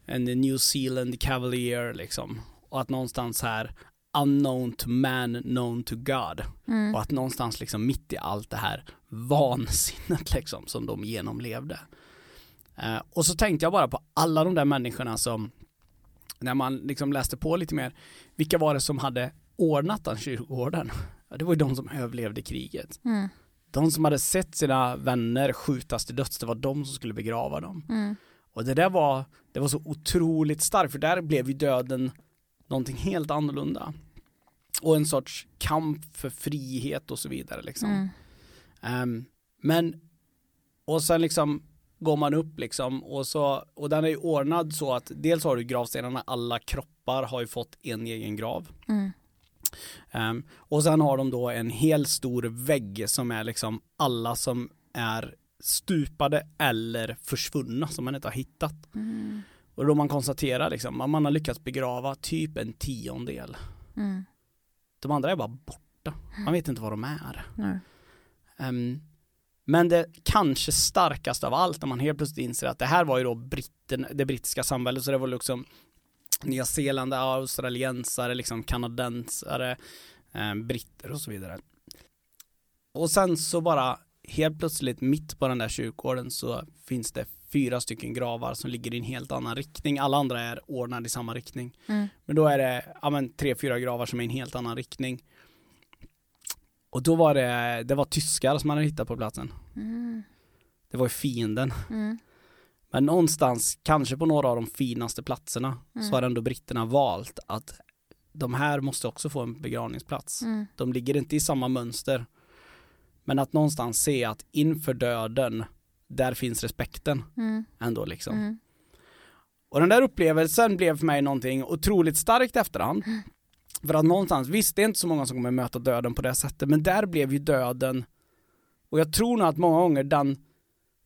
en New Zealand Cavalier liksom. Och att någonstans här unknown to man, known to God.
Mm.
Och att någonstans liksom mitt i allt det här vansinnet liksom som de genomlevde. Eh, och så tänkte jag bara på alla de där människorna som, när man liksom läste på lite mer, vilka var det som hade ordnat den kyrkogården? Ja, det var ju de som överlevde kriget.
Mm.
De som hade sett sina vänner skjutas till döds, det var de som skulle begrava dem.
Mm.
Och det där var, det var så otroligt starkt, för där blev ju döden någonting helt annorlunda. Och en sorts kamp för frihet och så vidare liksom.
Mm.
Ehm, men, och sen liksom går man upp liksom och så, och den är ju ordnad så att dels har du gravstenarna, alla kroppar har ju fått en egen grav.
Mm.
Ehm, och sen har de då en hel stor vägg som är liksom alla som är stupade eller försvunna som man inte har hittat.
Mm.
Och då man konstaterar liksom att man har lyckats begrava typ en tiondel.
Mm.
De andra är bara borta. Man vet inte vad de är.
Nej.
Ehm, men det kanske starkaste av allt när man helt plötsligt inser att det här var ju då britten, det brittiska samhället så det var liksom Nya Zeeland, australiensare, liksom kanadensare, eh, britter och så vidare. Och sen så bara helt plötsligt mitt på den där kyrkogården så finns det fyra stycken gravar som ligger i en helt annan riktning. Alla andra är ordnade i samma riktning.
Mm.
Men då är det ja, men, tre, fyra gravar som är i en helt annan riktning. Och då var det, det var tyskar som man hade hittat på platsen.
Mm.
Det var ju fienden.
Mm.
Men någonstans, kanske på några av de finaste platserna,
Mm.
så har ändå britterna valt att de här måste också få en begravningsplats.
Mm.
De ligger inte i samma mönster. Men att någonstans se att inför döden, där finns respekten
Mm.
ändå liksom.
Mm.
Och den där upplevelsen blev för mig någonting otroligt starkt efterhand. För att någonstans, visst det är inte så många som kommer möta döden på det sättet, men där blev ju döden, och jag tror nog att många gånger den,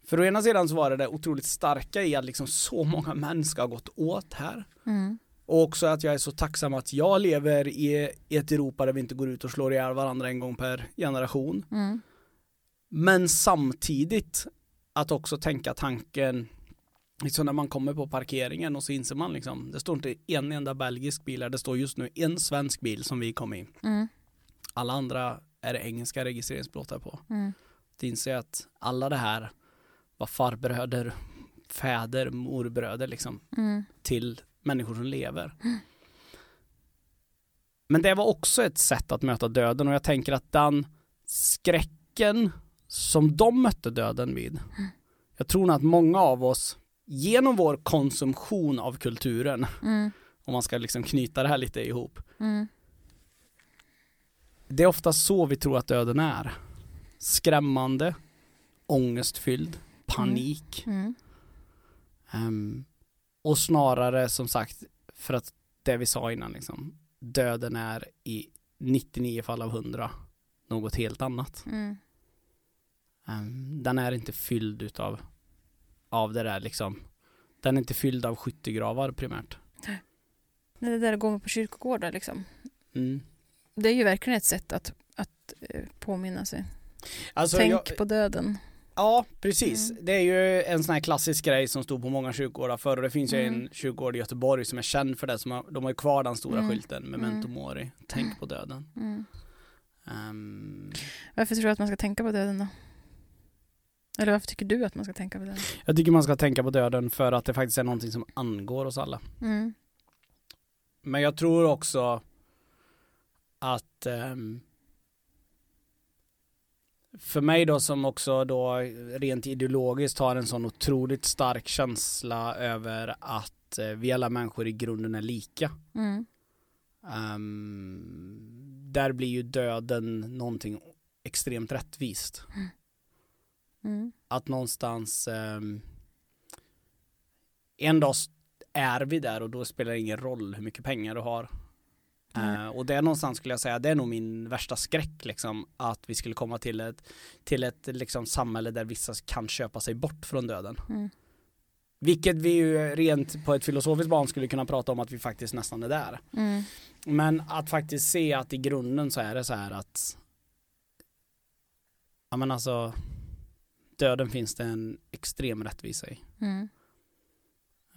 för å ena sidan så var det det otroligt starka i att liksom så många män ska ha gått åt här.
Mm.
Och också att jag är så tacksam att jag lever i, i ett Europa där vi inte går ut och slår ihjäl varandra en gång per generation.
Mm.
Men samtidigt att också tänka tanken liksom när man kommer på parkeringen och så inser man liksom det står inte en enda belgisk bil här, det står just nu en svensk bil som vi kom i.
Mm.
Alla andra är det engelska registreringsplåtar på.
Mm.
Det inser jag att alla det här var farbröder, fäder, morbröder liksom
Mm.
till människor som lever. Men det var också ett sätt att möta döden och jag tänker att den skräcken som de mötte döden vid. Jag tror nog att många av oss genom vår konsumtion av kulturen
Mm.
om man ska liksom knyta det här lite ihop.
Mm.
Det är ofta så vi tror att döden är. Skrämmande, ångestfylld, panik.
Mm.
Ehm, och snarare som sagt, för att det vi sa innan liksom, döden är i 99 fall av 100 något helt annat. Ehm, den är inte fylld utav av det där liksom. Den är inte fylld av skyttegravar primärt.
Det där att gå på kyrkogårdar liksom.
Mm.
Det är ju verkligen ett sätt att, att eh, påminna sig.
Alltså,
Tänk
jag,
på döden.
ja, precis.
Mm.
Det är ju en sån här klassisk grej som stod på många kyrkogårdar förr och det finns ju
Mm.
en kyrkogård i Göteborg som är känd för det. Som har, de har ju kvar den stora
Mm.
skylten Memento Mori, tänk på döden.
Mm.
Ehm,
Varför tror du att man ska tänka på döden då? Eller varför tycker du att man ska tänka på döden?
jag tycker man ska tänka på döden för att det faktiskt är någonting som angår oss alla.
Mm.
Men jag tror också att ehm, för mig då som också då rent ideologiskt har en sån otroligt stark känsla över att eh, vi alla människor i grunden är lika.
Mm.
Ehm, där blir ju döden någonting extremt rättvist.
Mm.
Att någonstans ehm, en dag är vi där och då spelar det ingen roll hur mycket pengar du har.
Nej.
Eh, och det är någonstans skulle jag säga, det är nog min värsta skräck liksom, att vi skulle komma till ett, till ett liksom, samhälle där vissa kan köpa sig bort från döden.
Mm.
Vilket vi ju rent på ett filosofiskt plan skulle kunna prata om att vi faktiskt nästan är där.
Mm.
Men att faktiskt se att i grunden så är det så här att ja men alltså döden finns det en extrem rättvisa i.
Mm.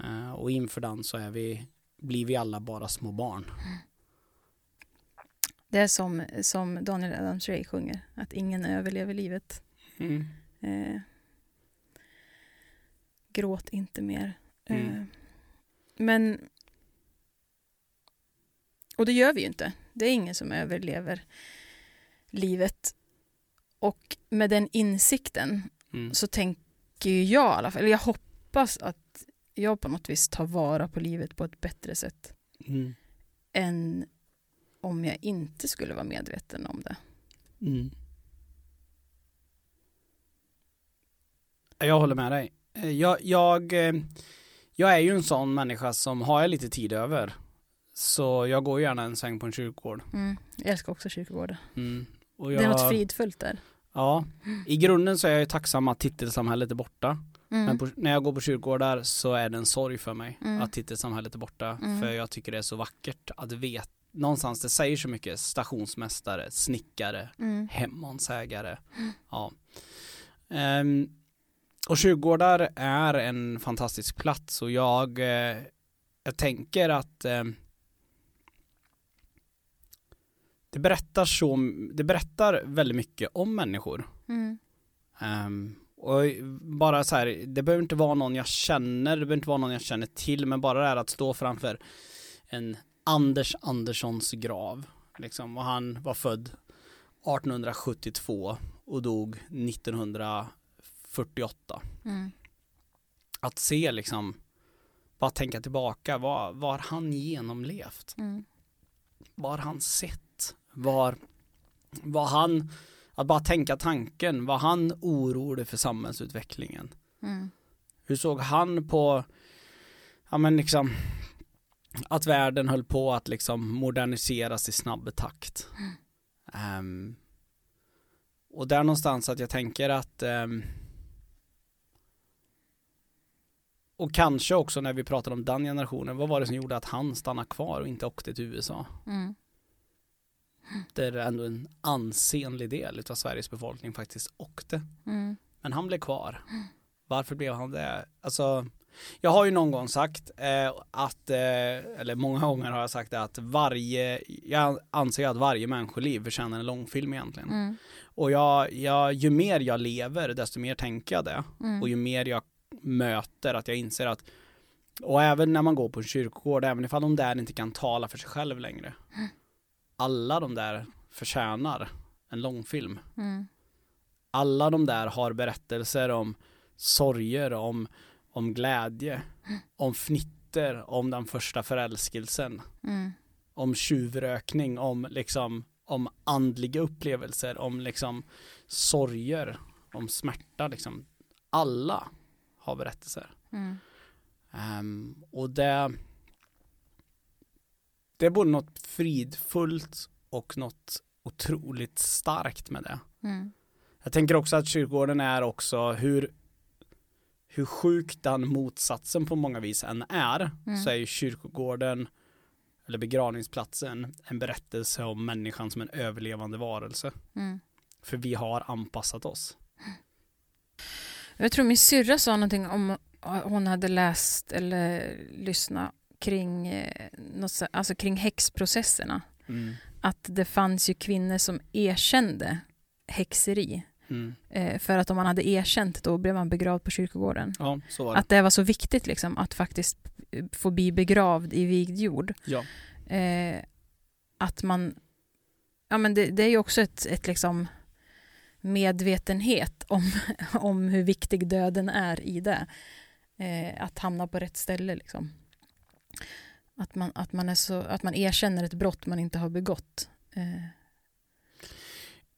Eh, och inför den så är vi, blir vi alla bara små barn.
Det är som, som Daniel Adams-Ray sjunger, att ingen överlever livet.
Mm.
Eh, gråt inte mer.
Mm.
Eh, men och det gör vi ju inte. Det är ingen som överlever livet. Och med den insikten
Mm.
så tänker jag i alla fall, eller jag hoppas att jag på något vis tar vara på livet på ett bättre sätt
Mm.
än om jag inte skulle vara medveten om det.
Mm. Jag håller med dig. Eh, Jag, jag, eh, jag är ju en sån människa som har jag lite tid över så jag går gärna en sväng på en kyrkogård.
Mm. Jag älskar också kyrkogårdar.
Mm. Och
Det är
jag,
något fridfullt där.
Ja, i grunden så är jag ju tacksam att titelsamhället är borta.
Mm.
Men på, när jag går på kyrkogårdar så är det en sorg för mig
Mm.
att titelsamhället är borta.
Mm.
För jag tycker det är så vackert att veta, någonstans det säger så mycket, stationsmästare, snickare,
Mm.
hemmansägare. Ja. Ehm, och kyrkogårdar är en fantastisk plats och jag, eh, jag tänker att ehm, det berättar så, det berättar väldigt mycket om människor.
Mm.
Ehm, och bara så här, det behöver inte vara någon jag känner, det behöver inte vara någon jag känner till, men bara det här att stå framför en Anders Anderssons grav, liksom, och han var född 1872 och dog 1948.
Mm.
Att se liksom, bara tänka tillbaka, vad, vad har han genomlevt?
Mm.
Vad har han sett? Var, var han, att bara tänka tanken, var han orolig för samhällsutvecklingen?
Mm.
Hur såg han på, ja men liksom, att världen höll på att liksom moderniseras i snabb takt? Ehm, och där någonstans att jag tänker att ehm, och kanske också när vi pratar om den generationen, vad var det som gjorde att han stannade kvar och inte åkte till USA?
Mm.
Det är ändå en ansenlig del av Sveriges befolkning faktiskt åkte.
Mm.
Men han blev kvar. Varför blev han det? Alltså, jag har ju någon gång sagt eh, att, eh, eller många gånger har jag sagt att varje, jag anser att varje människoliv förtjänar en långfilm egentligen.
Mm.
Och jag, jag, ju mer jag lever, desto mer tänker jag det.
Mm.
Och ju mer jag möter att jag inser att, och även när man går på en kyrkogård, även ifall de där inte kan tala för sig själv längre. Alla de där förtjänar en långfilm.
Mm.
Alla de där har berättelser om sorger, om, om glädje, om fnitt, myter om den första förälskelsen.
Mm.
Om tjuvrökning, om liksom om andliga upplevelser, om liksom sorger, om smärta liksom. Alla har berättelser.
Mm.
Um, och det det är både något fridfullt och något otroligt starkt med det.
Mm.
Jag tänker också att kyrkogården är också hur hur sjukt den motsatsen på många vis än är
Mm.
så är ju kyrkogården eller begravningsplatsen en berättelse om människan som en överlevande varelse.
Mm.
För vi har anpassat oss.
Jag tror min syrra sa någonting om hon hade läst eller lyssnat kring, eh, något, så- alltså kring häxprocesserna. Att det fanns ju kvinnor som erkände häxeri.
Mm.
Eh, för att om man hade erkänt då blev man begravd på kyrkogården.
Ja, det.
Att det var så viktigt liksom att faktiskt eh, få bli begravd i vigd jord.
Ja.
Eh, att man, ja men det, det är ju också ett, ett liksom medvetenhet om, om hur viktig döden är i det. Eh, att hamna på rätt ställe liksom. Att man, att, man är så, att man erkänner ett brott man inte har begått. Eh,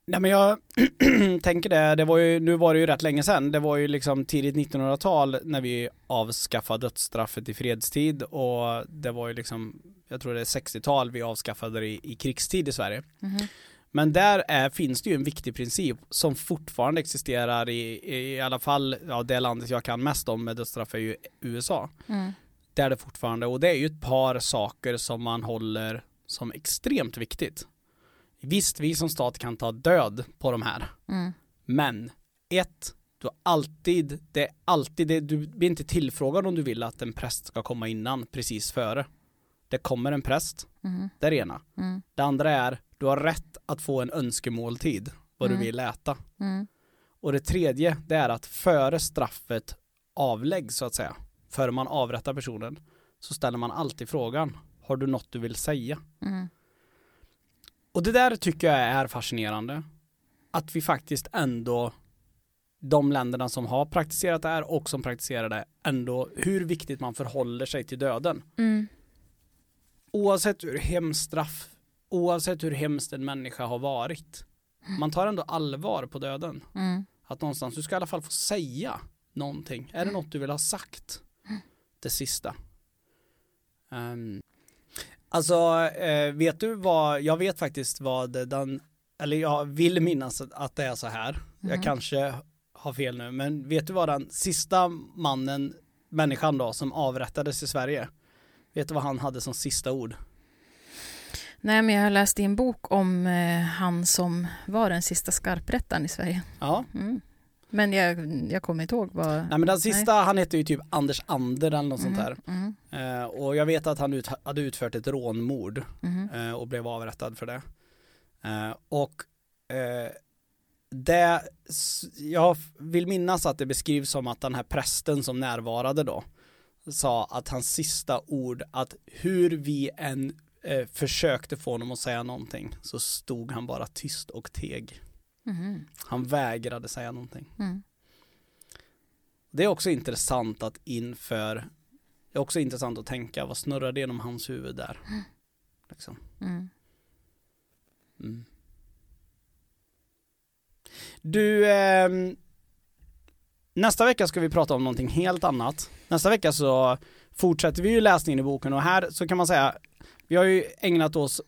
Nej men jag tänker det, det var ju, nu var det ju rätt länge sedan, det var ju liksom tidigt 1900-tal när vi avskaffade dödsstraffet i fredstid och det var ju liksom, jag tror det är 60-tal vi avskaffade det i, i krigstid i Sverige.
mhm.
Men där är, finns det ju en viktig princip som fortfarande existerar i, i alla fall, ja det landet jag kan mest om med dödsstraff är ju USA.
mm,
Där det fortfarande, och det är ju ett par saker som man håller som extremt viktigt. Visst, vi som stat kan ta död på de här.
mm,
Men ett, du har alltid, det är alltid det, du blir inte tillfrågad om du vill att en präst ska komma innan precis före. Det kommer en präst,
mhm,
det är det ena.
mm,
Det andra är, du har rätt att få en önskemåltid, vad
Mm.
du vill äta.
mm,
Och det tredje, det är att före straffet avläggs så att säga, före man avrättar personen, så ställer man alltid frågan, har du något du vill säga?
mm,
Och det där tycker jag är fascinerande. Att vi faktiskt ändå, de länderna som har praktiserat det här och som praktiserar det, ändå hur viktigt man förhåller sig till döden.
mm,
Oavsett hur hemskt straff, oavsett hur hemskt en människa har varit. Man tar ändå allvar på döden.
mm,
Att någonstans, du ska i alla fall få säga någonting. Är det något du vill ha sagt? Det sista. Ehm, alltså, eh, vet du vad, jag vet faktiskt vad den, eller jag vill minnas att, det är så här.
Mhm.
Jag kanske har fel nu, men vet du vad den sista mannen, människan då, som avrättades i Sverige, vet du vad han hade som sista ord?
Nej, men jag har läst i en bok om eh, han som var den sista skarprättaren i Sverige.
Ja,
Mm. Men jag, jag kommer inte ihåg vad...
nej men den sista, han hette ju typ Anders Ander eller något sånt där.
Mm,
Eh, och jag vet att han ut, hade utfört ett rånmord.
mm,
eh, och blev avrättad för det. Eh, och eh, det, jag vill minnas att det beskrivs som att den här prästen som närvarade då sa att hans sista ord, att hur vi än eh, försökte få honom att säga någonting så stod han bara tyst och teg.
Mm,
Han vägrade säga någonting.
mm,
Det är också intressant att inför, det är också intressant att tänka vad snurrade genom hans huvud där. Liksom.
mm.
Mm. Du, ehm, nästa vecka ska vi prata om någonting helt annat. Nästa vecka så fortsätter vi ju läsningen i boken och här så kan man säga, vi har ju ägnat oss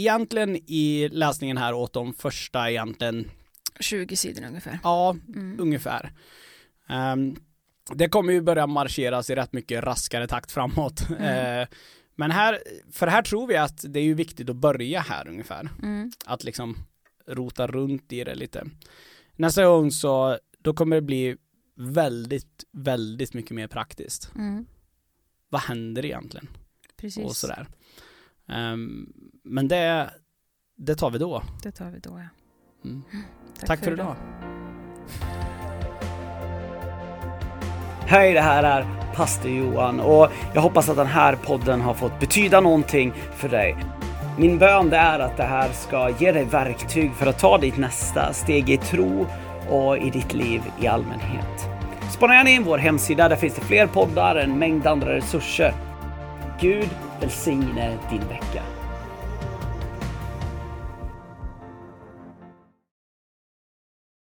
egentligen i läsningen här åt de första egentligen,
20 sidor ungefär.
ja,
Mm.
ungefär. Ehm, det kommer ju börja marscheras i rätt mycket raskare takt framåt.
Mm.
Eh, men här, för här tror vi att det är ju viktigt att börja här ungefär
Mm.
att liksom rota runt i det lite. Nästa gång så, då kommer det bli väldigt, väldigt mycket mer praktiskt.
Mm.
Vad händer egentligen?
Precis,
Och sådär. Ehm, men det, det tar vi då.
det tar vi då. Ja.
Mm. Tack, för idag. Hej, det här är pastor Johan och jag hoppas att den här podden har fått betyda någonting för dig. Min bön det är att det här ska ge dig verktyg för att ta ditt nästa steg i tro och i ditt liv i allmänhet. Spana gärna in vår hemsida, där finns det fler poddar, en mängd andra resurser. Gud välsigne din vecka.